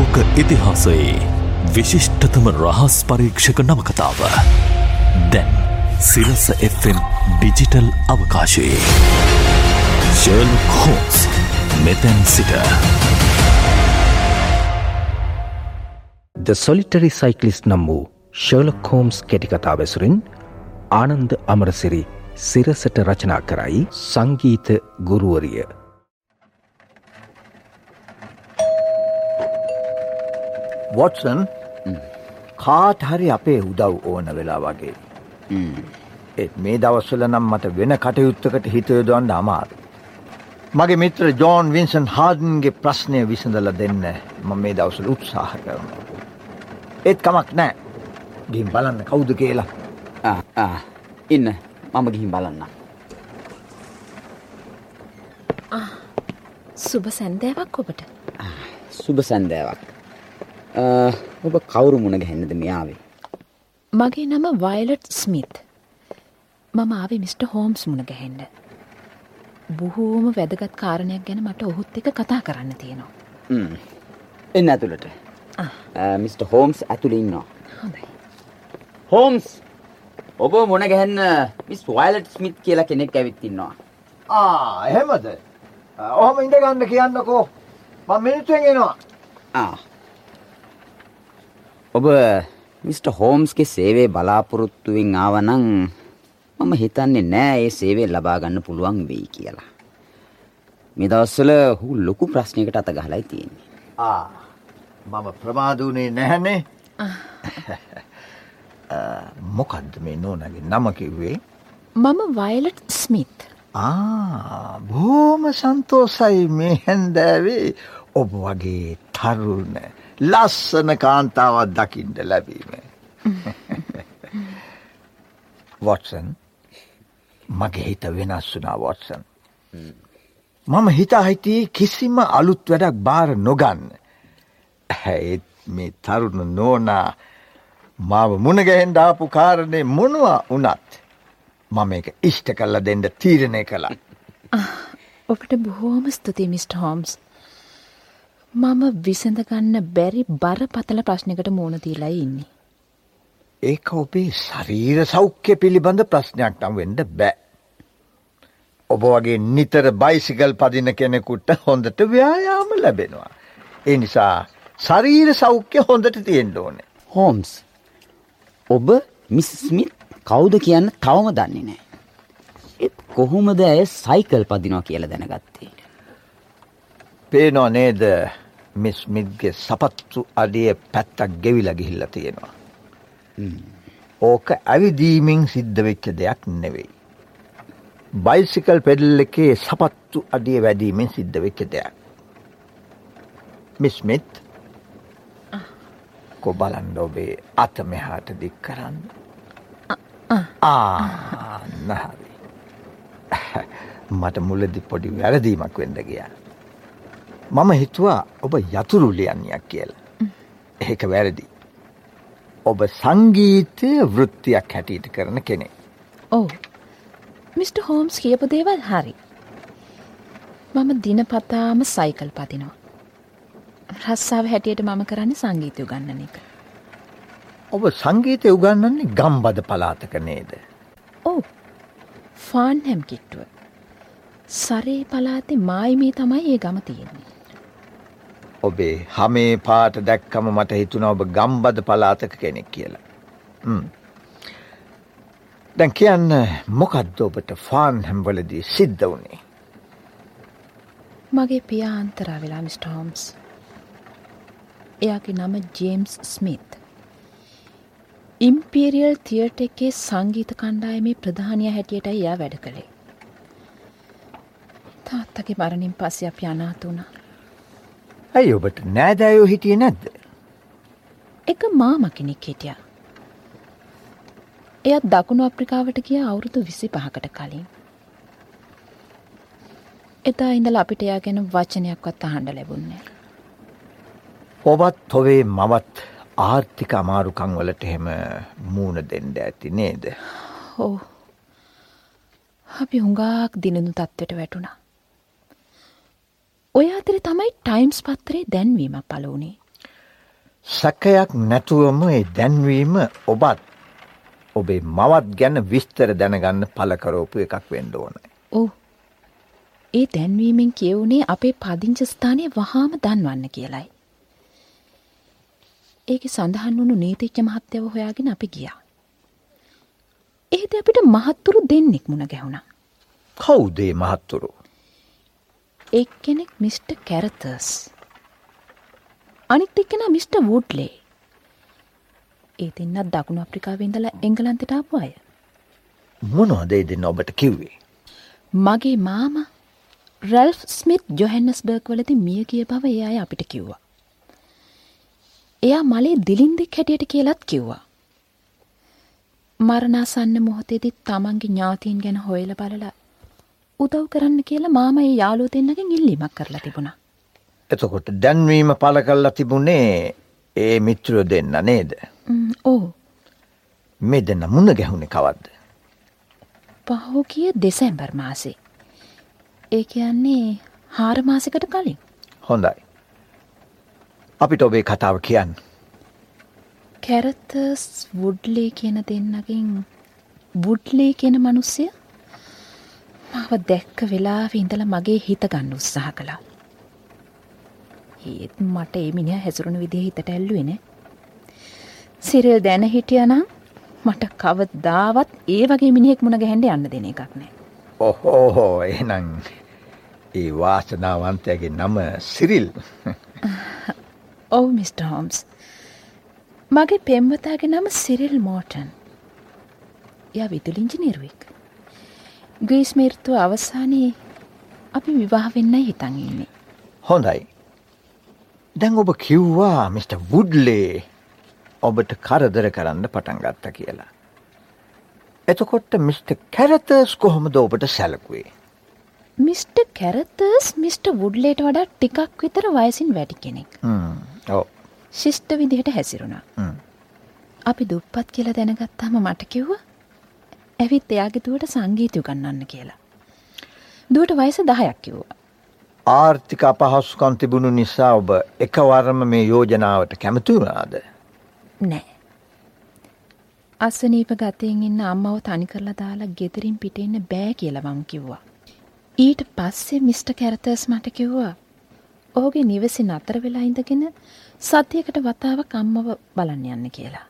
ලෝක ඉතිහාසයේ විශිෂ්ටතම රහස් පරීක්ෂක නවකතාව. දැන් සිරස Fම් ඩිජිටල් අවකාශයේ. ශර්ල් කෝස් මෙතැන් සිට. ද සොලිටරි සයිකලිස් නම් වූ ශර්ලොක් හෝම්ස් කෙටිකතා වැසුරින් ආනන්ද අමරසිරි සිරසට රචනා කරයි සංගීත ගුරුවරිය. වොටසන් කාට හරි අපේ උදව් ඕන වෙලා වගේ. ඒත් මේ දවස්වල නම් මට වෙන කටයුත්තකට හිතයොදවන්න අමාරු. මගේ මිත්‍ර ජෝන් වින්සන් හාඩන්ගේ ප්‍රශ්නය විසඳල දෙන්න ම මේ දවසල උත්සාහ කරන. ඒත් කමක් නෑ ගින් බලන්න කවුද කියලා ඉන්න මම ගිහින් බලන්න. සුබ සැන්දෑවක් ඔබට සුබ සැන්දෑවක්. ඔබ කවුරු මුණ ගැහෙන්නද මෙයාවේ. මගේ නම වයිලට් ස්මිත් මම ආවේ මිට. හෝම්ස් මුණ ගැහෙන්න. බොහෝම වැදගත් කාරණයක් ගැන මට ඔහුත් එක කතා කරන්න තියෙනවා. එන්න ඇතුළට මිට. හෝම්ස් ඇතුළ ඉන්නවා. හොඳයි. හෝම්ස් ඔබ මොන ගැහන්න මිස් වයිලට් ස්මිත් කියලා කෙනෙක් ඇවිත්තින්නවා. ආ එහෙමද ඔහම ඉඳගන්න කියන්නකෝ මං මිනිත්තුවෙන් එනවා ඔබ මිට. හෝම්ස්ගේ සේවේ බලාපොරොත්තුවෙන් ආවනං මම හිතන්නේ නෑ ඒ සේවේ ලබාගන්න පුළුවන් වෙයි කියලා. මෙදවස්සල හු ලොකු ප්‍රශ්නයකට අත ගහලයි තියෙන්නේ. ආ මම ප්‍රමාධූනේ නැහැනේ මොකක්ද මේ නෝනගේ නම කිව්වේ මම වයිලට් ස්මිත් ආ බෝම සන්තෝසයි මේ හැන්දෑවේ ඔබ වගේ තරුණ ලස්සන කාන්තාවත් දකිින්ට ලැබීම. වොටසන් මගේ හිත වෙනස් වනා වොටසන්. මම හිතා හිතී කිසිම අලුත් වැඩක් බාර නොගන්න. ඇත් මේ තරුණ නෝනා මාව මුණගැහෙන් දාපු කාරණය මොනවා වනත් මම එක ඉෂ්ට කල්ල දෙන්න තීරණය කළා. ඔබට බොහෝම ස්තුති මිස්ට හෝම්ස්. මම විසඳගන්න බැරි බර පතල ප්‍රශ්නකට මෝන තිීලයි ඉන්නේ. ඒක ඔබේ ශරීර සෞඛ්‍ය පිළිබඳ ප්‍රශ්නයක් නම් වෙන්ඩ බෑ. ඔබ වගේ නිතර බයිසිකල් පදින කෙනෙකුට හොඳට ව්‍යයාම ලැබෙනවා. ඒ නිසා ශරීර සෞඛ්‍ය හොඳට තියෙන්ට ඕනේ. හෝම්ස් ඔබ මිස්මිත් කවුද කියන්න තවම දන්නේ නෑ. කොහොමද ඇය සයිකල් පදිනවා කියල දැනගත්තේ. පේනෝ නේද මිස්මිත්ගේ සපත්තු අඩිය පැත්තක් ගෙවිල ගිහිල්ල තියෙනවා. ඕක ඇවිදීමින් සිද්ධ වෙච්ච දෙයක් නෙවෙයි. බයිසිකල් පෙඩල් එකේ සපත්තු අඩිය වැඩීමෙන් සිද්ධ වෙච්ච දෙයක්. මිස්මිත් කොබලන්ඩ ඔබේ අත මෙහාට දික් කරන්න. ආනහරි. මට මුලදි පොඩි වැරදීමක් වෙන්ඩ ගියා. මම හිතුවා ඔබ යතුරු ලියන්නයක් කියල. ඒක වැරදි. ඔබ සංගීතය වෘත්තියක් හැටියට කරන කෙනෙ. ඕ මිට. හෝම්ස් කියපු දේවල් හරි. මම දිනපතාම සයිකල් පතිනවා. රස්සාාව හැටියට මම කරන්න සංගීතය ගන්නන එක. ඔබ සංගීතය උගන්නන්නේ ගම්බද පලාතක නේද. ඕ ෆාන් හැම් කිට්ටුව. සරේ පලාතේ මායිමේ තමයි ඒ ගම තියෙන්නේ. ඔබේ හමේ පාට දැක්කම මට හිතුන ඔබ ගම්බද පලාතක කෙනෙක් කියලා. දැන් කියන්න මොකක්ද ඔබට ෆාන් හැම්වලදී සිද්ධ වනේ. මගේ පියා අන්තරා වෙලා මිට. හෝම්ස්. එයාගේ නම ජේම්ස් ස්මිත්. ඉම්පීරියල් තියට එකේ සංගීත කණ්ඩායමේ ප්‍රධානය හැටියට එයා වැඩ කළේ. තාත්තගේ මරණින් පස්සේ අප අනාතුනා. ඇයි ඔබට නෑදෑයෝ හිටිය නැද්ද. එක මාම කෙනෙක් හිටිය. එයත් දකුණු අප්‍රිකාවට කිය අවුරුදු විසි පහකට කලින්. එතා ඉඳල අපිට එයා ගැන වචනයක්වත් අහන්ඩ ලැබුන්නේ. ඔබත් තොවේ මවත් ආර්ථික අමාරුකංවලට එහෙම මූුණ දෙන්ඩ ඇති නේද. හෝ අපි හුඟාක් දිනනු තත්වට වැටුණා. ඔය අතර තමයි ටයිම්ස් පත්තරේ දැන්වීම පලවුණේ. සැකයක් නැතුවම ඒ දැන්වීම ඔබත් ඔබේ මවත් ගැන විස්තර දැනගන්න පලකරෝපු එකක් වෙන්න ඕනයි. ඔව්. ඒ දැන්වීමෙන් කියවුනේ අපේ පදිංච ස්ථානය වහාම දන්වන්න කියලයි. ඒක සඳහන් වුණු නීතිච්ච මහත්‍යව හොයාගෙන අපි ගියා. ඒද අපිට මහත්තුරු දෙන්නෙක් මුණ ගැහුණා. කවුදේ මහත්තුරු. එක් කෙනෙක් මිස්ට කැරතර්ස්. අනිත් එක්කෙන මිස්ට වුඩ්ලේ. ඒ දෙන්නත් දකුණු අප්‍රිකාවෙන්දලා එංගලන්තට ආපු අය. මොනවදේ දෙන්න ඔබට කිව්වේ. මගේ මාම රැල්ෆ් ස්මිත් ජොහැන්නස්බර්ග් වලති මිය කිය බව ඒ අය අපිට කිව්වා. එයා මලේ දිලින්දෙක් හැටියට කියලත් කිව්වා. මරණාසන්න මොහොතේදී තමන්ගේ ඥාතීන් ගැන හොයල බලලා උදව් කරන්න කියලා මාම ඒ යාලෝ දෙන්නගෙන් ඉල්ලීමක් කරලා තිබුණා. එතකොට දැන්වීම පල කල්ලා තිබුණේ ඒ මිත්‍රයෝ දෙන්න නේද. ඕ මේ දෙන්න මුණ ගැහුණෙ කවද්ද. පහෝකිය දෙසැම්බර් මාසේ. ඒ කියන්නේ හාර මාසකට කලින්. හොඳයි. අපිට ඔබේ කතාව කියන්න. කැරතස් වුඩ්ලේ කියන දෙන්නකින් වුඩ්ලේ කියන මනුස්සය මාව දැක්ක වෙලා ඉඳල මගේ හිත ගන්න උත්සාහ කළා. ඒත් මට එමිනිිය හැසුරුණු විදිහ හිතට ඇල්ලුවෙන. සිරල් දැන හිටියනම් මට කවදාවත් ඒ වගේ මිනිහෙක් මුණ ගැහන්ඩ යන්න දෙන එකක් නෑ. ඔහෝහෝ එනං ඒ වාසනාවන්තයගේ නම සිරිල් ඔව් මිට. හෝම්ස් මගේ පෙම්වතාගේ නම සිරිල් මෝටන් ය විදුලිංජිනිරුවෙක් ග්‍රීස්මේර්තුව අවසානයේ අපි විවාහ වෙන්නයි හිතන් ඉන්නේ හොඳයි. දැන් ඔබ කිව්වා මිට. වුඩ්ලේ ඔබට කරදර කරන්න පටන් ගත්ත කියලා. එතකොට මිට. කැරතස් කොහොමද ඔබට සැලකුවේ. මිස්ට කැරතර්ස් මිස්ට වුඩ්ලේට වඩා ටිකක් විතර වයසින් වැඩි කෙනෙක් ඕ ශිෂ්ට විදිහට හැසිරුණා අපි දුප්පත් කියලා දැනගත්තාම මට කිව්ව ඇවිත් එයාගේ දුවට සංගීතය ගන්නන්න කියලා. දුවට වයස දහයක් කිව්වා. ආර්ථික අපහස්සුකන් තිබුණු නිසා ඔබ එකවරම මේ යෝජනාවට කැමතුනාද. නෑ. අස්සනීප ගතයෙන් ඉන්න අම්මව තනි කරලා දාලා ගෙදරින් පිටෙන්න බෑ කියලා මං කිව්වා. ඊට පස්සේ මිස්ට කැරතර්ස් මට කිව්වා. ඔහුගේ නිවසි නතර වෙලා ඉඳගෙන සතියකට වතාවක් අම්මව බලන්න යන්න කියලා.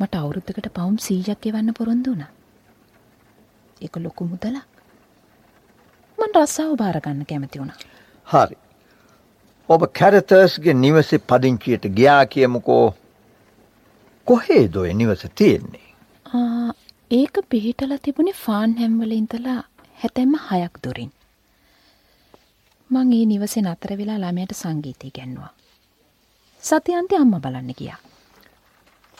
මට අවුරුද්ධකට පවුම් සීජක් එවන්න පොරොන්දු වුණා. එක ලොකු මුදලක්. මන් රස්සාාව භාරගන්න කැමති වුණා. හරි. ඔබ කැරතර්ස්ගේ නිවසෙ පදිංචියට ගියා කියමුකෝ කොහේ දොය නිවස තියෙන්නේ. ඒක පිහිටල තිබුණේ ෆාන් හැම්වල ඉඳලා හැතැම්ම හයක් දුරින්. මං ඒ නිවසේ නතර වෙලා ළමයට සංගීතය ගැන්වා. සතියන්ති අම්ම බලන්න ගියා.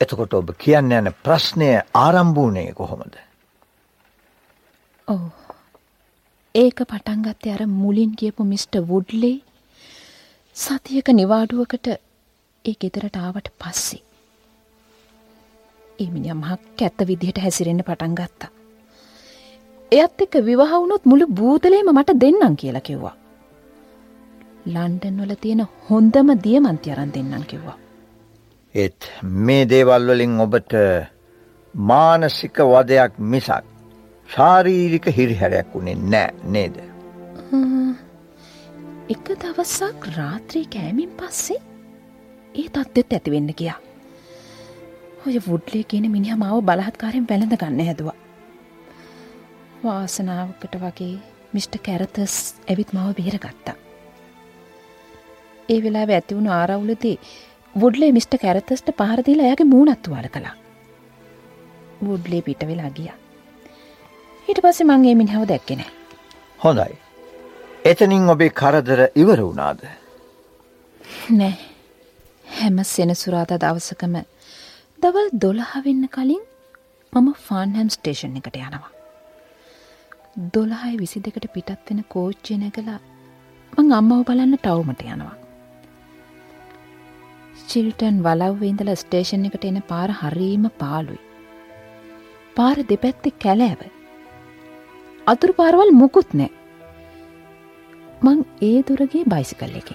එතකොට ඔබ කියන්න යන ප්‍රශ්නය ආරම්භූනය කොහොමද. ඔව්. ඒක පටන්ගත්තේ අර මුලින් කියපු මිස්ට වුඩ්ලේ සතියක නිවාඩුවකට ඒ ගෙදරට ආවට පස්සේ. එමිනිිය මහක් ඇත්ත විදිහට හැසිරෙන්න්න පටන් ගත්තා. එයත් එක්ක විවාහවුනොත් මුළු බූතලේම මට දෙන්නම් කියලා කිව්වා. ලන්ඩන් වල තියෙන හොන්දම දියමන්ති අරන් දෙන්නම් කිව්වා. ඒත් මේ දේවල් වලින් ඔබට මානසික වදයක් මිසක් ශාරීරික හිරිහැරයක් වුණේ නෑ නේද. එක දවස්සක් රාත්‍රී කෑමින් පස්සේ ඒ තත්ත්ෙත් ඇතිවෙන්න ගියා. ඔය වුඩ්ලේ කියන මිනිහ මාව බලහත්කාරයෙන් වැළඳ ගන්න හැදවා. වාසනාවකට වගේ මිට. කැරතස් ඇවිත් මව බේරගත්තා. ඒ වෙලා ඇතිවුණු ආරවුලදී වුඩ්ලේ මිට. කැරතස්ට පහරදිලා ඇගේ මූනත්තු වල කලා. වුඩ්ලේ පිට වෙලා ගිය. හිට පස්සේ මංගේ මිනිහව දැක්කෙන. හොඳයි. එතනින් ඔබේ කරදර ඉවර වුණාද. නෑ හැම සෙනසුරාද දවසකම දවල් දොළහවෙන්න කලින් මම ෆාන්හැම් ස්ටේෂන් එකට යනවා. දොළහයි විසි දෙකට පිටත් වෙන කෝච්චය නැකලා මං අම්මව බලන්න ටවුමට යනවා. චිල්ටන් වලව්ව ඉඳල ස්ටේෂන් එකට එන පාර හරීම පාලුයි. පාර දෙපැත්ති කැලෑව. අතුරු පාරවල් මුකුත් නෑ. මං ඒ දුරගේ බයිසිකල් එක.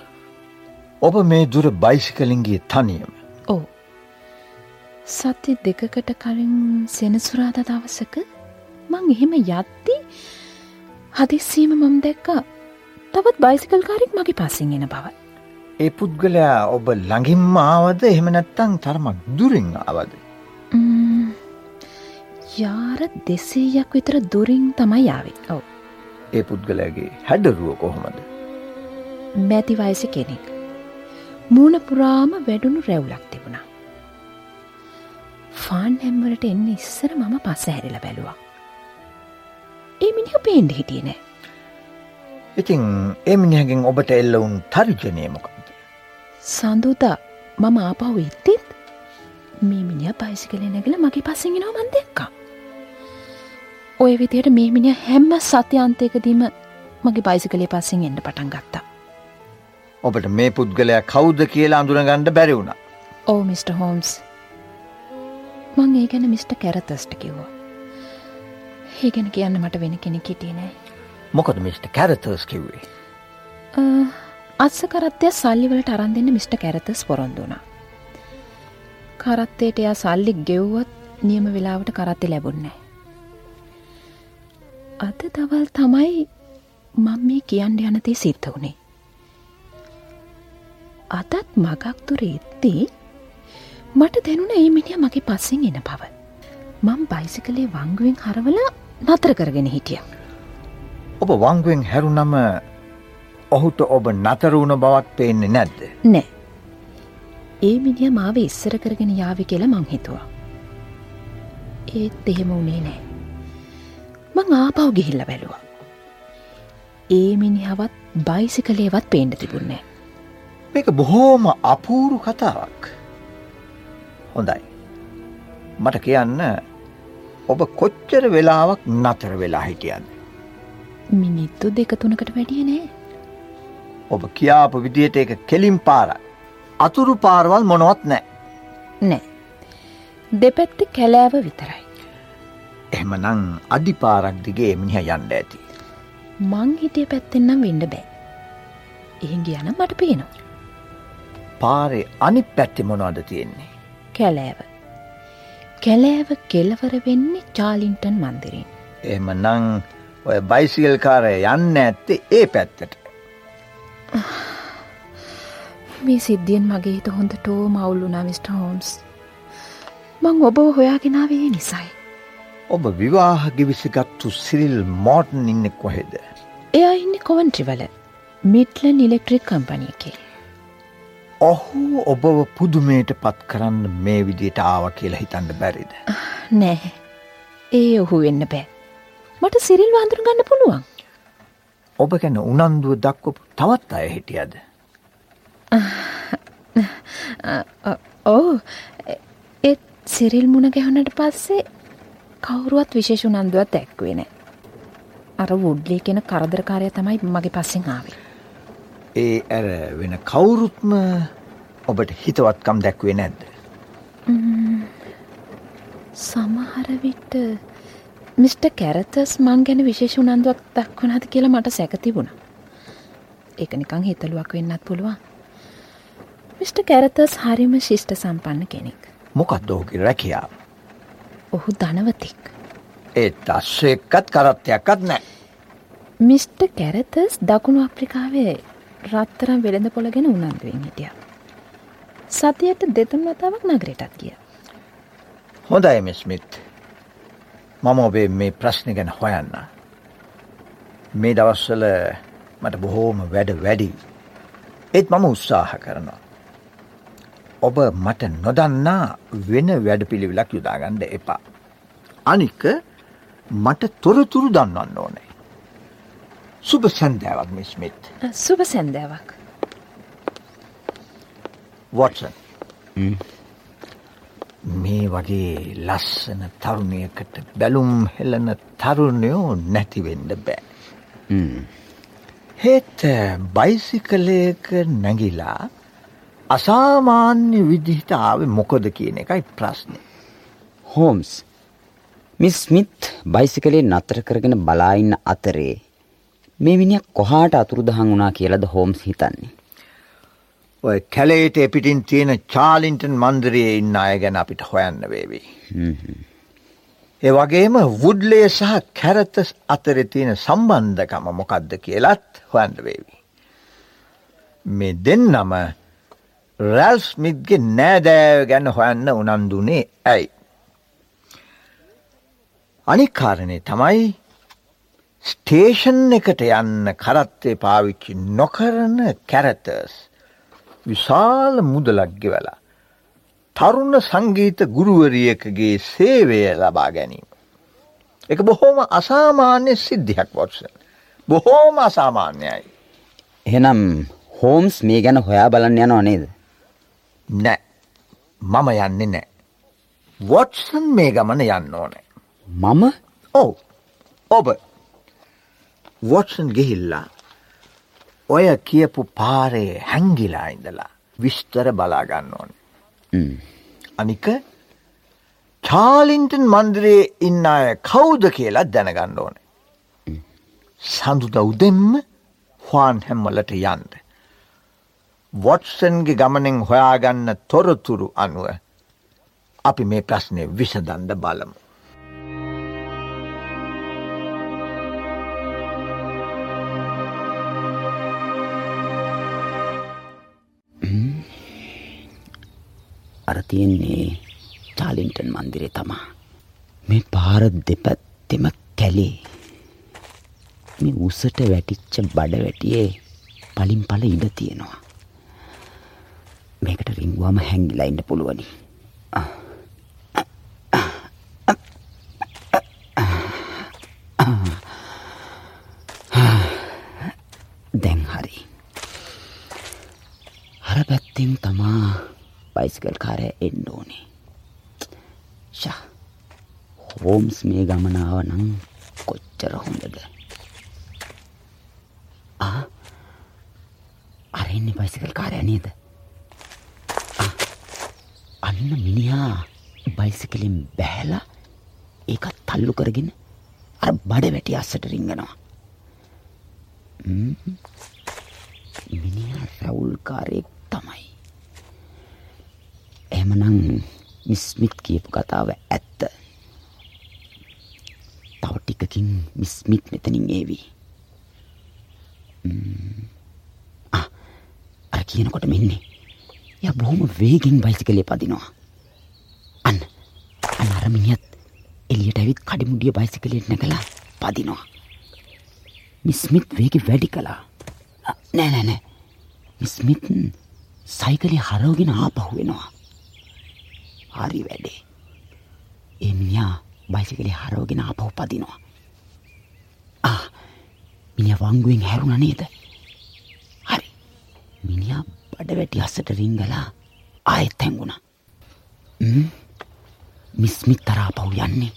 ඔබ මේ දුර බයිසිකලින්ගේ තනියම. ඕ සත්‍ය දෙකකට කලින් සෙනසුරාද දවසක මං එහෙම යද්දි හදිස්සීම මම දැක්ක තවත් බයිසිකල්කාරෙක් මගේ පසින් එන බව. ඒ පුද්ගලයා ඔබ ළඟින්ම ආවද එහෙම නැත්තං තරමක් දුරින් ආවද. යාර දෙසේයක් විතර දුරින් තමයි යාවේ ඔව ඒ පුද්ගලයාගේ හැඩරුව කොහොමද. මැති වයස කෙනෙක්. මූුණ පුරාම වැඩුණු රැවුලක් තිබුණා. ෆාන් හැම්වලට එන්න ඉස්සර මම පස්ස හැරිල බැලුවා. ඒ මිනිහ පේන්ඩ හිටිය නෑ ඉතිං එමිනිහගෙන් ඔබට එල්ලවුන් තර්ජනයමොකක්ද. සඳුදා මම ආපහු එත්තෙත් මේ මිනිිය පයිසිකල නැගල මගේ පසිගෙනව මන් දෙක්කා. ඔය විදියට මේ මිනිිය හැම්ම සත්‍යන්තයකදීම මගේ බයිසිකලේ පස්සෙන් එන්න පටන් ගත්තා. ඔබට මේ පුද්ගලයා කෞද්ද කියලා අඳුනගණ්ඩ බැරි වුණ. ඕ මිට. හෝම්ස් මං ඒ ගැන මිට. කැරතස්ට කිව්වා. ඒ ගැන කියන්න මට වෙන කෙනෙ හිටිය නෑ. මොකද මිට. කැරතර්ස් කිව්වේ. අත්ස කරත්තය සල්ලිවලට අරන් දෙන්න මිට. කැරතස් පොරොන්දුනා. කරත්තයට එයා සල්ලි ගෙව්වත් නියම වෙලාවට කරත්තය ලැබුන්නේ. අද දවල් තමයි මං මේ කියන්න යනතේ සිද්ධ වුණේ. අදත් මගක්තුර එත්තේ මට දැනුන ඒ මිනිිය මගේ පස්සෙන් එන බව. මං බයිසිකලේ වංගුවෙන් හරවල නතර කරගෙන හිටිය. ඔබ වංගුවෙන් හැරුනම ඔහුට ඔබ නතරුණ බවක් පේන්නේ නැද්ද. නෑ. ඒ මිනිිය මාව ඉස්සර කරගෙන යාවි කියලා මං හිතුවා. ඒත් එහෙම වනේ නෑ. මං ආපව් ගිහිල්ල බැලුවා. ඒ මිනිහවත් බයිසිකලේවත් පේන්ඩ තිබුන්නේ. මේක බොහෝම අපූරු කතාවක්. හොඳයි. මට කියන්න ඔබ කොච්චර වෙලාවක් නතර වෙලා හිටියන්න. මිනිත්තු දෙකතුනකට වැඩිය නෑ. ඔබ කියාපු විදියට එක කෙලින් පාරක්. අතුරු පාරවල් මොනවත් නෑ. නෑ. දෙපැත්ත කැලෑව විතරයි. එහෙමනං අඩි පාරක් දිගේ මිනිහ යන්ඩ ඇති. මං හිටිය පැත්තෙන්නම් වෙන්ඩ බෑ. එහෙ ගියන මට පේනවා. පාරේ අනි පැත්ති මොනවද තියෙන්නේ. කැලෑව. කැලෑව කෙලවර වෙන්නේ චාලින්ටන් මන්දිරින්. එම නං ඔය බයිසිල් කාරය යන්න ඇත්තේ ඒ පැත්තට. මේ සිද්ධියෙන් මගේ හිත හොඳටෝ මවුල්ලුනා මිට. හෝම්ස්. මං ඔබ හොයාගෙනාවේ නිසයි. ඔබ විවාහ ගිවිසිගත්තු සිරිල් මෝටන් ඉන්නෙක් කොහෙද. එයා ඉන්න කොවන්ට්‍රිවල මිට්ලන් ඉලෙක්ට්‍රික් කම්පනියකේ. ඔහු ඔබව පුදුමයට පත් කරන්න මේ විදියට ආව කියලා හිතන්න බැරිද. නෑ ඒ ඔහු වෙන්න බෑ. මට සිරිල් වන්දුර ගන්න පුළුවන්. ඔබ ගැන උනන්දුව දක්වපු තවත් අය හිටියද. ඕ ඒත් සිරිල් මුණ ගැහුණට පස්සේ කවුරුවත් විශේෂ උනන්දුවත් දැක්වේ නෑ. අර වුඩ්ලි කෙන කරදරකාරය තමයි මගේ පස්සෙන් ආවේ. ඒ ඇර වෙන කවුරුත්ම ඔබට හිතවත්කම් දැක්වේ නැද්ද. සමහරවිට මිට. කැරතස් මං ගැන විශේෂ උනන්දුවක් දක්වනද කියලා මට සැකතිබුණ. එක නිකං හිතලුවක් වෙන්නත් පුළුවන්. මිට. කැරතස් හරිම ශිෂ්ට සම්පන්න කෙනෙක්. මොකක්ද ඔහුගේ රැකියාව. ඔහු ධනවතික්. ඒත් අස්ස එක්කත් කරත්තයක්කත් නෑ. මිට. කැරතස් දකුණු අප්‍රිකාවේ රත්තරම් වෙළඳ පොළගෙන උනන්දුවෙන් හිටිය. සතියට දෙතුන් වතාවක් නගරටත් ගිය. හොඳයි මිස්මිත් මම ඔබේ මේ ප්‍රශ්න ගැන හොයන්න. මේ දවස්වල මට බොහෝම වැඩ වැඩි. ඒත් මම උත්සාහ කරනවා. ඔබ මට නොදන්නා වෙන වැඩ පිළිවිලක් යුදාගණ්ඩ එපා. අනික මට තොරතුරු දන්නවන්න ඕනේ. සුබ සැන්දෑවක් මිස්මිත් සුභ සැන්දෑවක්. වොටසන් මේ වගේ ලස්සන තරුණයකට බැලුම් හෙලන තරුණයෝ නැතිවෙන්න බෑ. හෙත් බයිසිකලයක නැගිලා අසාමාන්‍ය විදිහිට ආව මොකොද කියන එකයි ප්‍රශ්නය. හෝම්ස් මිස් ස්මිත් බයිසිකලේ නතර කරගෙන බලාඉන්න අතරේ මේ මිනිියක් කොහාට අතුරුදහන් වුණා කියලද හෝම්ස් හිතන්නේ. ඔය කැලේට එපිටින් තියෙන චාලින්ටන් මන්දරයේ ඉන්න අය ගැන අපිට හොයන්න වේවි. ඒ වගේම වුඩ්ලේ සහ කැරතස් අතර තියෙන සම්බන්ධකම මොකක්ද කියලත් හොයන්න වේවි. මේ දෙන්නම රැල්ස්මිත්ගේ නෑදෑව ගැන හොයන්න උනන්දුනේ ඇයි. අනිකාරණය තමයි ස්ටේෂන් එකට යන්න කරත්තේ පාවිච්චි නොකරන කැරතර්ස් විශාල මුදලක් ගෙවලා. තරුණ සංගීත ගුරුවරියකගේ සේවය ලබා ගැනීම. එක බොහෝම අසාමාන්‍ය සිද්ධියක් වොටසන්. බොහෝම අසාමාන්‍යයි. එහෙනම් හෝම්ස් මේ ගැන හොයා බලන්න යනවා නේද? නෑ. මම යන්නේ නෑ. වොටසන් මේ ගමන යන්න ඕනේ. මම ඔව්. ඔබ වොටසන් ගිහිල්ලා ඔය කියපු පාරේ හැංගිලා ඉඳලා විස්තර බලාගන්න ඕන. අනික චාලින්ටන් මන්දිරයේ ඉන්න අය කවුද කියලා දැනගන්න ඕන. සඳුද උදෙම්ම හවාන් හැම්මලට යන්ද. වොට්සන්ගේ ගමනෙන් හොයාගන්න තොරතුරු අනුව අපි මේ ප්‍රශ්නය විසදන්ද බලමු. අර තියෙන්නේ චාලින්ටන් මන්දිරේ තමා. මේ පාර දෙපැත්තෙම කැලේ. මේ උසට වැටිච්ච බඩ වැටියේ පලින් පල ඉඩ තියෙනවා. මේකට රිංගුවම හැංගිලා ඉන්න පුළුවනි. දැන් හරි. හර පැත්තෙන් තමා බයිසිකල් කාරය එන්න ඕනේ. ෂා හෝම්ස් මේ ගමනාව නම් කොච්චර හොඳද. අරෙන්නේ බයිසිකල් කාරය නේද. අන්න මිනිහා බයිසිකලින් බැහැලා ඒකත් තල්ලු කරගෙන අර බඩ වැටි අස්සට රිංගනවා. මිනිහා රැවුල්කාරයෙක් තමයි. එහෙමනම් මිස්මිත් කියපු කතාව ඇත්ත. තව ටිකකින් මිස්මිත් මෙතනින් ඒවි. අර කියනකොට මෙන්නේ. ය බොහොම වේගෙන් බයිසිකලේ පදිනවා. අන්න අන්න අර මිනිහත් එළියට ඇවිත් කඩිමුඩිය බයිසිකලෙට නැගලා පදිනවා. මිස්මිත් වේගෙ වැඩි කළා. නෑ නෑ නෑ. මිස්මිත් සයිකලේ හරවගෙන ආපහු වෙනවා. හරි වැඩේ. ඒ මිනිහා බයිසිකලේ හරවගෙන ආපහු පදිනවා. ආ මිනිහා වංගුවෙන් හැරුණා නේද? හරි. මිනිහා බඩ වැටි අස්සට රිංගලා ආයෙත් හැංගුණා. මිස්මිත් තරා පව් යන්නේ.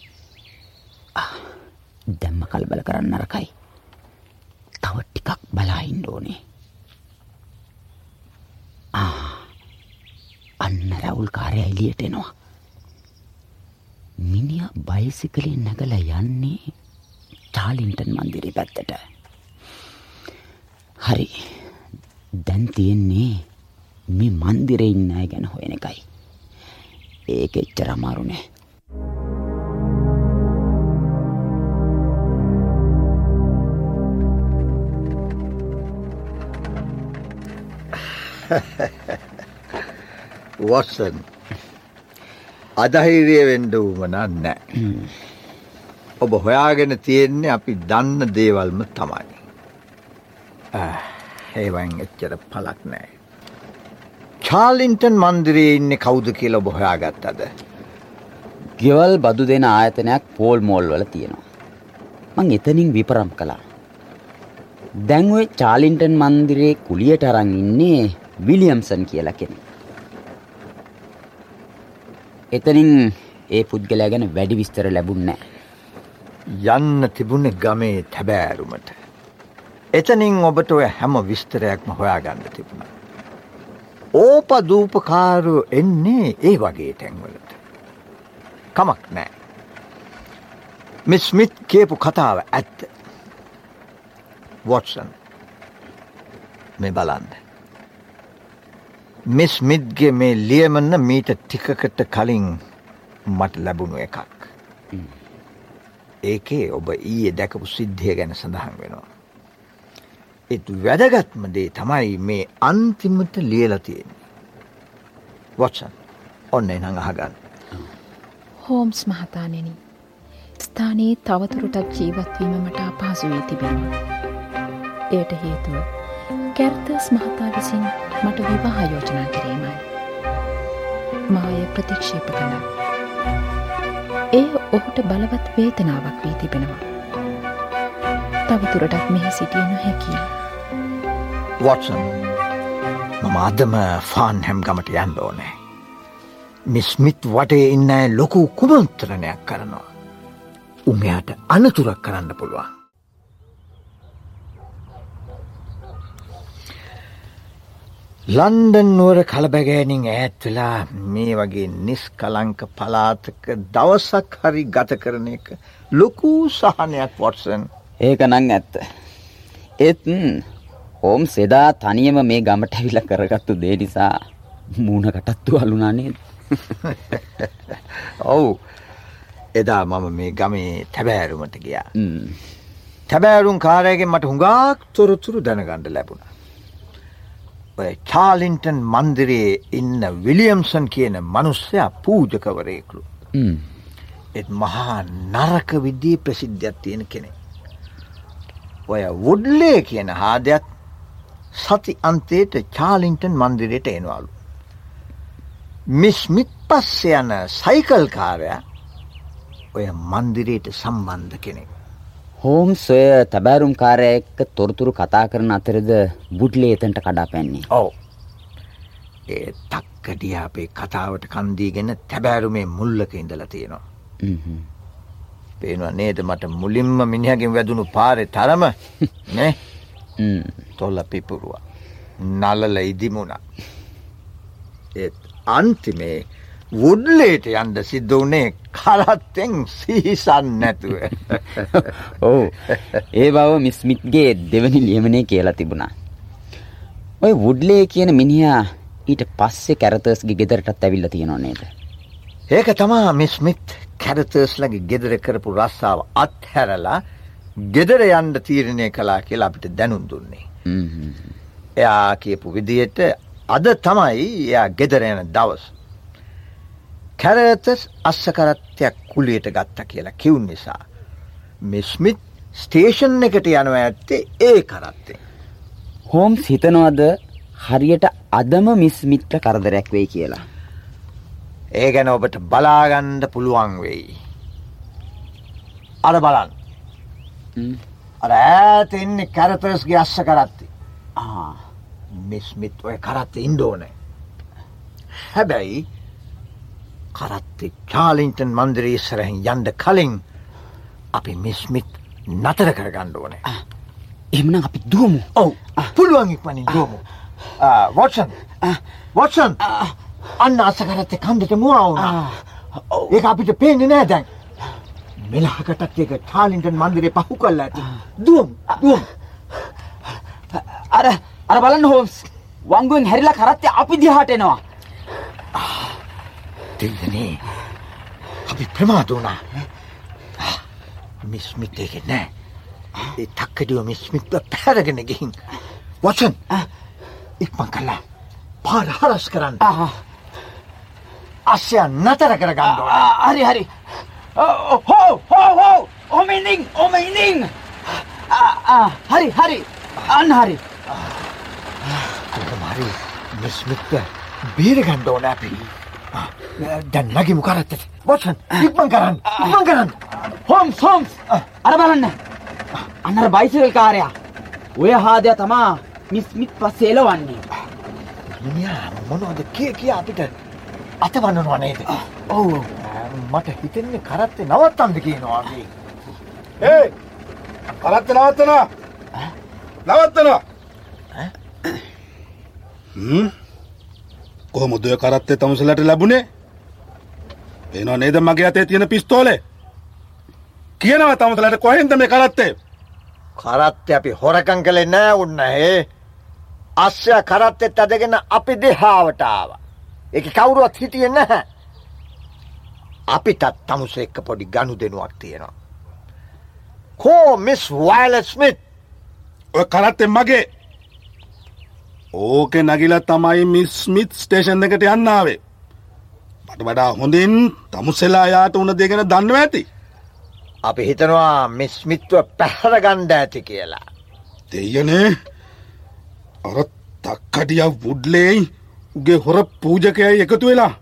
දැම්ම කල්බල කරන්න නරකයි. තව ටිකක් බලා ඉන්න ඕනේ. අන්න රැවුල් කාරය එලියට එනවා. මිනිිය බයිසිකලේ නැගල යන්නේ චාලින්ටන් මන්දිරි පැත්තට. හරි දැන් තියෙන්නේ මේ මන්දිර ඉන්න අය ගැන හොයන එකයි. ඒක එච්චර අමාරුනෑ. වොස්සන් අදහිරිය වෙන්ඩ වුමනන් නෑ. ඔබ හොයාගෙන තියෙන්නේ අපි දන්න දේවල්ම තමයි. ඒවන් එච්චර පලක් නෑ. චාලින්ටන් මන්දිරයේ ඉන්න කෞුද කියල ඔබ හොයාගත්තද. ගෙවල් බදු දෙන ආයතනයක් පෝල් මෝල් වල තියෙනවා. මං එතනින් විපරම් කලා. දැන්ඔය චාලින්ටන් මන්දිරේ කුලියට අරන් ඉන්නේ විලියම්සන් කියලා කෙනෙක්. එතනින් ඒ පුද්ගලයා ගැන වැඩි විස්තර ලැබුන්නෑ. යන්න තිබුණ ගමේ තැබෑරුමට. එතනින් ඔබට ඔය හැම විස්තරයක්ම හොයාගන්න තිබුණ. ඕප දූපකාරු එන්නේ ඒ වගේ තැන්වලට. කමක් නෑ. මිස්මිත් කියපු කතාව ඇත්ත. වොටසන් මේ බලන්න. මිස් මිද්ගේ මේ ලියමන්න මීට ටිකකට කලින් මට ලැබුණු එකක්. ඒකේ ඔබ ඊයේ දැකපු සිද්ධිය ගැන සඳහන් වෙනවා. එත් වැදගත්ම දේ තමයි මේ අන්තිමට ලියලතියෙන්නේ. වොටසන් ඔන්න එනං අහගන්න. හෝම්ස් මහතානෙනි. ස්ථානයේ තවතුරටත් ජීවත්වීම මට අපහසු වී තිබෙනවා. එයට හේතුව කැර්තස් මහතා විසින් මට විවාහ යෝජනා කිරීමයි. මාය ප්‍රතික්ෂේප කළා. එය ඔහුට බලවත් වේතනාවක් වී තිබෙනවා. තවතුරටත් මෙහි සිටිය නොහැකියි. වොටසන් මම අදම ෆාන් හැම් ගමට යන්න ඕනෑ. මිස්මිත් වටේ ඉන්න අය ලොකු කුමන්ත්‍රණයක් කරනවා. උමයාට අනතුරක් කරන්න පුළුවන්. ලන්ඩන් නුවර කලබැගෑනින් ඈත් වෙලා මේ වගේ නිස්කලංක පලාතක දවසක් හරි ගත කරන එක ලොකු සහනයක් වොටසන් ඒක නං ඇත්ත. ඒත් හෝම් සෙදා තනියම මේ ගමට ඇවිල කරගත්තු දේ නිසා මූුණ කටත්තු අලුනානේද. ඔවු එදා මම මේ ගමේ තැබෑරුමට ගියා. තැබෑරුම් කාරයගෙන් මට හුඟක් තොරතුරු දැනගණ්ඩ ලැබුණ. චාලින්ටන් මන්දිරයේ ඉන්න විලියම්සන් කියන මනුස්සයා පූජකවරයෙකුළු. ම්. එත් මහා නරක විද්දී ප්‍රසිද්ධයක් තියෙන කෙනෙ. ඔය වුඩ්ලේ කියන හාදයක් සති අන්තයට චාලින්ටන් මන්දිරයට එනවාලු. මිස්මිත් පස්ස යන සයිකල්කාරය ඔය මන්දිරයට සම්බන්ධ කෙනෙක්. හෝම් සොය තබෑරුම් කාරය එක්ක තොරතුරු කතා කරන අතරද බුඩ්ලේ එතන්ට කඩා පැන්නේ. ඔව ඒ තක්කඩිය අපේ කතාවට කන්දීගෙන තැබෑරුමේ මුල්ලක ඉඳල තියෙනවා. හ්ම්. පේනවා නේද මට මුලින්ම මිනිහකින් වැදුණු පාරෙ තරම නේ ම්. තොල්ල පිපුරුව නලල ඉදිමුණා ඒත් අන්තිමේ වුඩ්ලේට යන්ද සිද්ධ වනේ කරත්තෙන් සීසන් නැතුව ඔවු ඒ බව මිස්මිත්ගේ දෙවනි ලියමනේ කියලා තිබුණා. ඔය වුඩ්ලේ කියන මිනිහා ඊට පස්සේ කැරතර්ස්ගේ ගෙදරටත් ඇවිල්ල තියෙනවා නේද. ඒක තමා මිස්මිත් කැරතර්ස්ලගේ ගෙදර කරපු රස්සාාව අත්හැරලා ගෙදර යන්ඩ තීරණය කලා කියලා අපිට දැනුම් දුන්නේ. එයා කියපු විදියට අද තමයි එයා ගෙදර යන දවස්. කැරතස් අස්සකරත්තයක් කුලියට ගත්ත කියලා කිව් නිසා. මිස්මිත් ස්ටේෂන් එකට යනව ඇත්තේ ඒ කරත්තේ. හෝම්ස් හිතනවද හරියට අදම මිස්මිත්ට කරදරයක් වෙයි කියලා. ඒ ගැන ඔබට බලාගණ්ඩ පුළුවන් වෙයි. අර බලන්. අර ඈත එන්නේ කැරතර්ස්ගේ අස්ස කරත්ති. මිස්මිත් ඔය කරත්ත ඉන්ඩෝනෑ. හැබැයි කරත්තෙ චාලින්ටන් මන්දිරී ඉස්සරහින් යන්ඩ කලින් අපි මිස්මිත් නතර කරගණ්ඩ ඕනෑ. එමනම් අපි දුවමු. ඔව්. පුළුවන් ඉක්මනින් දුවමු. වොටසන්. වොටසන්. අන්න අසකරත්ත කන්දට මුවවුණ ඒ අපිට පේනෙ නෑ දැන්. මෙලහකටත් ඒක චාලින්ටන් මන්දිරේ පහු කල්ල ඇති. දුවම් දුවම්. අර අර බලන්න හෝම්ස්. වංගුවෙන් හැරිලා කරත්තේ අපි දිහාට එනවා. දෙදනේ අපි ප්‍රමාද වුණා. මිස්මිත් ඒක නෑ. ඒ තක්කඩියෝ මිස්මිත්ව පැරගෙන ගිහින්. වචන්. ඉක්මන් කල්ලා පාර හරස් කරන්න. ආ. අස්්‍යය නතර කර ගණ්ඩුව Ah, හරි හරි. හෝ හෝ හෝ. ඔමිනිින් ඔමිනිින් හරි හරි. අන්න හරි. කොහමරි මිස්මිත්ව බේර ගණ්ඩෝන අපි දැන් නගිමු කරත්තට වචන් ඉක්මන් කරන්න ඉක්මන් කරන්න. හොම් සෝම්ස් අර බලන්න. අන්නර බයිසිකල් කාරයා. ඔය හාදය තමා මිස්මිත් පස්සේ එලවන්නේ. මිනිා මොනවද කිය කිය අපිට අතවන්නනවා නේද? ඔවු. මට හිතෙන්නේ කරත්තේ නවත්තන්ද කියනවාගේ ඒ කරත්ත නවත්තනවා නවත්තනවා කොහොමද ඔය කරත්තේ තමුසලට ලැබුණේ පේනවා නේද? මගේ අතේ තියෙන පිස්තෝලේ? කියනවා තමුසලට කොහෙන්ද මේ කරත්තේ? කරත්ත අපි හොරකං කළේ නෑ උන්න හේ අස්්‍ය කරත්තෙත් අදගෙන අපි දෙහාාවටාව. එක කවුරුවත් හිටිය නැහැ. අපිටත් තමුස එක්ක පොඩි ගණු දෙනුවක් තියෙනවා. කෝ මිස් වයිලස්මිත් ඔය කරත්තෙන් මගේ. ඕක නගිල තමයි මිස්මිත් ස්ටේෂන් එකට යන්නාවේ මට වඩා හොඳින් තමුසෙලා යාට උන දෙගෙන දන්න ඇති. අපි හිතනවා මිස්මිත්ව පැහරගණ්ඩ ඇති කියලා. දෙයනේ. අර තක්කටිය වුඩ්ලේයි උගේ හොර පූජකයයි එකතු වෙලා.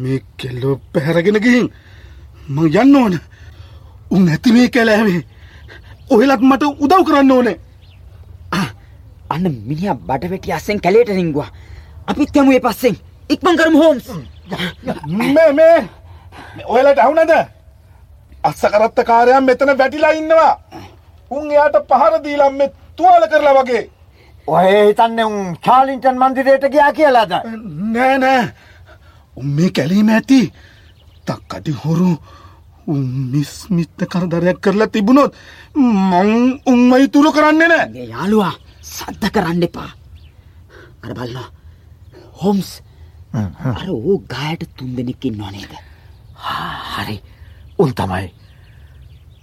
මේ කෙල්ලෝ පැහැරගෙන ගිහින් මං යන්න ඕන. උන් ඇති මේ කැලෑවේ. ඔහෙලත් මට උදව් කරන්න ඕනේ. අන්න මිනිිය බඩවැටි අස්සෙන් කැලේට රිංගවා. අපිත් යමුේ පස්සෙන්. ඉක්මං කරම හෝම්ස් මේ මේ. ඔයලට අහුනද? අස්ස කරත්ත කාරයම් මෙතන වැටිලා ඉන්නවා. උන් එයාට පහර දීලම් මෙ තුවාල කරලා වගේ. ඔය හිතන්න උන් චාලින්ටන් මන්දිරයට ගයා කියලාද. නෑ නෑ. උන් මේ කැලීම ඇති. තක්කඩි හොරු. මිස්මිත්ත කරදරයක් කරලා තිබුණොත් මං උන්මයි තුරු කරන්නේ නෑ. යාළුවා සද්ධ කරන්න එපා. අර බල්ලා හොම්ස් අර ඕ ගායට තුන් දෙනෙක්කින් නොනේද හරි උන් තමයි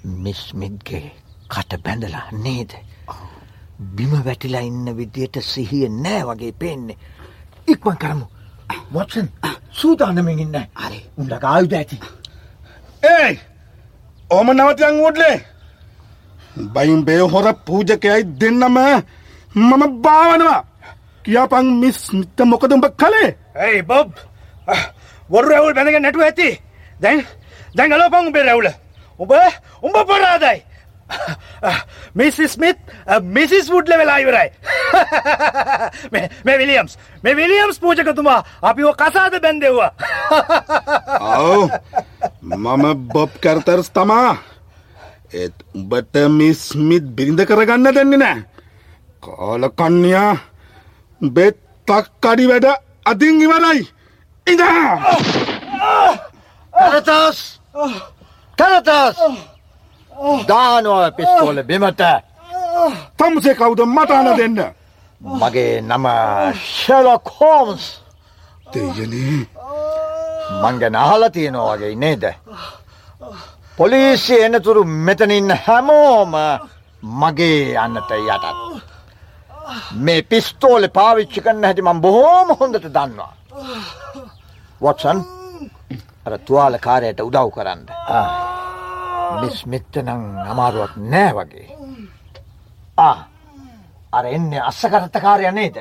මිස්මිත්ගේ කට බැඳලා නේද. බිම වැටිලා ඉන්න විදියට සිහිය නෑ වගේ පේන්නේ. ඉක්මන් කරමු. වොටසන් සූදානමින් ඉන්න හරි. උන්ට ආයුධ ඇති. ඒයි ඕම නවතියන් වුඩලේ බයින් බේ හොර පූජකයයි දෙන්නම මම භාවනවා කියපං මිස් මිත්ත මොකදඹ කළේ ඇයි බොබ්. වොරු රැවුල් බැනගෙන නැටුව ඇති. දැන් දැන් ගලෝපං උඹේ රැවුල. උඹ උඹ පොරාදයි. මිසිස් ස්මිත් මිසිස් වුඩ්ල වෙලා ඉවරයි. මේ විලියම්ස් මේ විලියම්ස් පූජකතුමා අපිව කසාද බැන්දෙව්වා ඔව්. මම බොබ් කර්තරස් තමා. ඒත් උඹට මිස්මිත් බිරිඳ කරගන්න දෙන්නේ නෑ. කාල කන්්‍යයා බෙත් තක් අඩි වැඩ අතින් ඉවරයි. ඉඳා! කරතස් කරතස් දානුව පිස්තෝල බිමට. තම්සේ කවුද මටාන දෙන්න? මගේ නම ශලොක් හෝම්ස්. දෙයනේ. මංගැන අහල තියෙනවා වගේ නේද. පොලිසි එනතුරු මෙතනින් හැමෝම මගේ අන්නට යටත්. මේ පිස්තෝල පාවිච්චි කන්න හැටි මං බොහෝම හොඳට දන්නවා. වොටසන් අර තුවාල කාරයට උදව් කරන්න. මිස්මිත්ත නං අමාරුවක් නෑ වගේ. අර එන්නේ අස්සකරත්තකාරය නේද.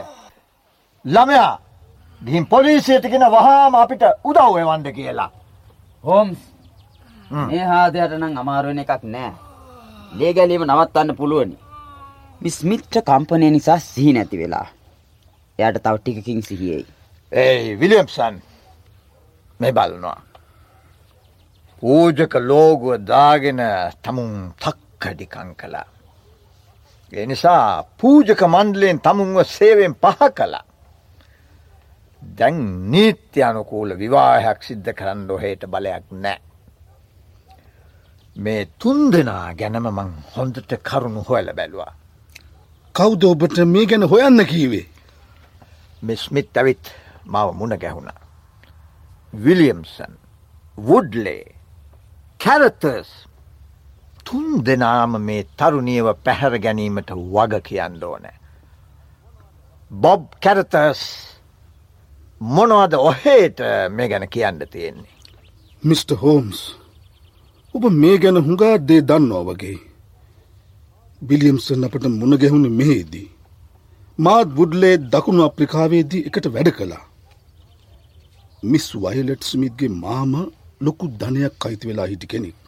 ළමයා ගිහින් පොලිසියටගෙන වහාම අපිට උදව් එවන්ඩ කියලා. හෝම්ස් මේ හාදයට නම් අමාරුවෙන එකක් නෑ ලේ ගැලීම නවත්තන්න පුළුවනි මිස් මිච්ච කම්පනය නිසා සිහි නැති වෙලා එයට තව ටිකකින් සිහියයි ඒ විලියම්සන් මේ බලනවා. පූජක ලෝගුව දාගෙන තමුන් තක්කඩිකං කලා. එනිසා පූජක මණ්ඩලයෙන් තමුන්ව සේවෙන් පහ කලා. දැන් නීත්‍ය අනුකූල විවාහයක් සිද්ධ කරන්න ඔහේට බලයක් නෑ. මේ තුන් දෙනා ගැනම මං හොඳට කරුණු හොයල බැලවා. කවුද ඔබට මේ ගැන හොයන්න කීවේ මිස්මිත් ඇවිත් මව මුණ ගැහුණ. විලියම්සන් වුඩ්ලේ කැරතස් තුන් දෙනාම මේ තරුණියව පැහැර ගැනීමට වග කියන්න ඕනෑ. බොබ් කැරතස් මොනවද ඔහේට මේ ගැන කියන්න තියෙන්නේ. මිට. හෝම්ස් ඔබ මේ ගැන හුඟා දේ දන්නවා වගේ. බිලියම්සන් අපට මුණගැහුණ මෙහිදී. මාත් බුඩ්ලේ දකුණු අප්‍රිකාවේදී එකට වැඩ කළා. මිස් වයිලට් ස්මිත්ගේ මාම ලොකු ධනයක් අයිති වෙලා හිටි කෙනෙක්.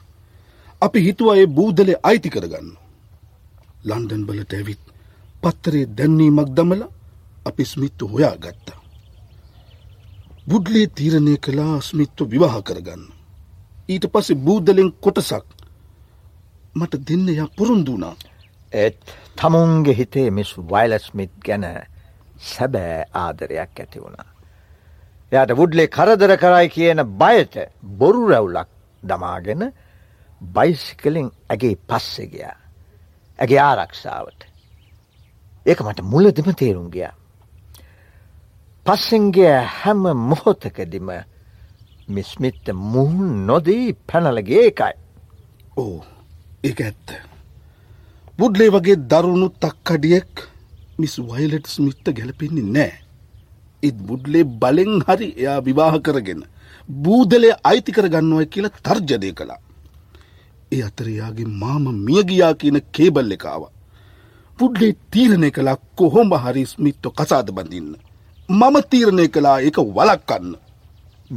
අපි හිතුවා ඒ බූදලේ අයිති කරගන්න. ලන්ඩන් බලට ඇවිත් පත්තරේ දැන්නීමක් දමල අපි ස්මිත්තු හොයා ගත්තා. බුඩ්ලේ තීරණය කලා ස්මිත්ව විවාහ කරගන්න. ඊට පස්සේ බූදලෙන් කොටසක් මට දෙන්න ය පුරුන්දුනා. ඒත් තමුන්ගේ හිතේ මිස් වයිලස්මිත් ගැන සැබෑ ආදරයක් ඇති වුණා. එයට වුඩ්ලේ කරදර කරයි කියන බයට බොරු රැවුලක් දමාගෙන බයිසිකලින් ඇගේ පස්සෙ ගියා. ඇගේ ආරක්ෂාවට. ඒක මට මුලදිම තේරුම් ගිය. පස්සෙන්ගේ හැම මොහොතකදිම මිස්මිත්ත මුහුන් නොදී පැනලගේ එකයි. ඕ ඒ ඇත්ත. බුඩ්ලේ වගේ දරුණු තක්කඩියෙක් මිස් වයිලට් ස්මිත්ත ගැලපෙන්නේ නෑ. ඉත් බුඩ්ලේ බලෙන් හරි එයා විවාහ කරගෙන බූදලේ අයිතිකර ගන්නුවයි කියලා තර්ජදය කළා. ඒ අතරයාගේ මාම මියගියා කියන කේබල් එකාව. පුඩ්ලේ තීරණය කලා කොහොම හරි ස්මිත්තු කසාද බඳින්න. මම තීරණය කලා එක වලක්කන්න.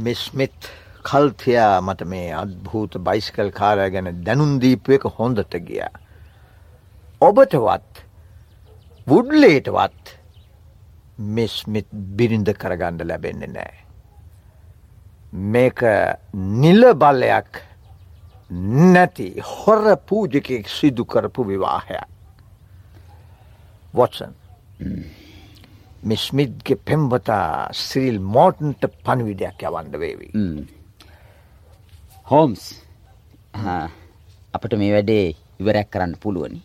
මිස්මිත් කල්තියා මට මේ අත්භූත බයිස්කල් කාරය ගැන දැනුන්දීපු එක හොඳට ගිය. ඔබටවත් වුඩ්ලේටවත් මිස්මිත් බිරිඳ කරගණ්ඩ ලැබෙන්නේ නෑ. මේක නිල බල්ලයක් නැති හොර පූජකෙක් සිදු කරපු විවාහයක්. වොටසන් මිස්මිත්ගේ පෙම්වතා සිරිල් මෝටන්ට පණවිඩයක් යවන්ඩ වේවි. හෝම්ස් අපට මේ වැඩේ ඉවරැක් කරන්න පුළුවනි.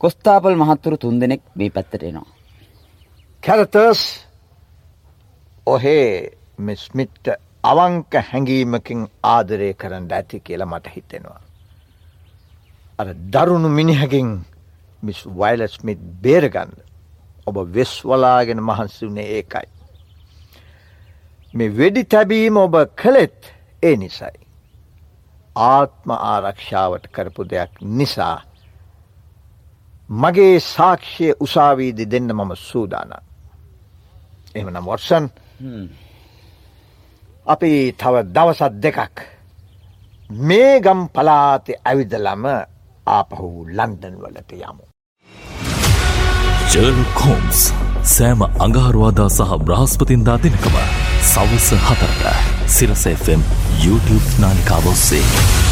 කොස්තාපල් මහත්තුරු තුන් දෙනෙක් මේ පැත්තට එනවා. කැරතර්ස් ඔහේ මිස්මිට්ට අවංක හැඟීමකින් ආදරය කරන්න ඇති කියලා මට හිතෙනවා. අර දරුණු මිනිහකින් මිස් වයිලස්මිත් බේරගන්න ඔබ වෙස්වලාගෙන මහන්සි වනේ ඒකයි. මේ වෙඩි තැබීම ඔබ කළෙත් ඒ නිසයි. ආත්ම ආරක්ෂාවට කරපු දෙයක් නිසා මගේ සාක්ෂය උසාවීදි දෙන්න මම සූදාන. එමනම් වොටසන් අපි තව දවසත් දෙකක් මේ ගම් පලාති ඇවිදලම ආපහු ලන්ඩන් වලට යමු. ජර්ලොක් හෝම්ස් සෑම අඟහරුවාදා සහ බ්‍රහස්පතින්දා දෙනකම සවස හතරට සිරස FM YouTube නාලිකාවොස්සේ.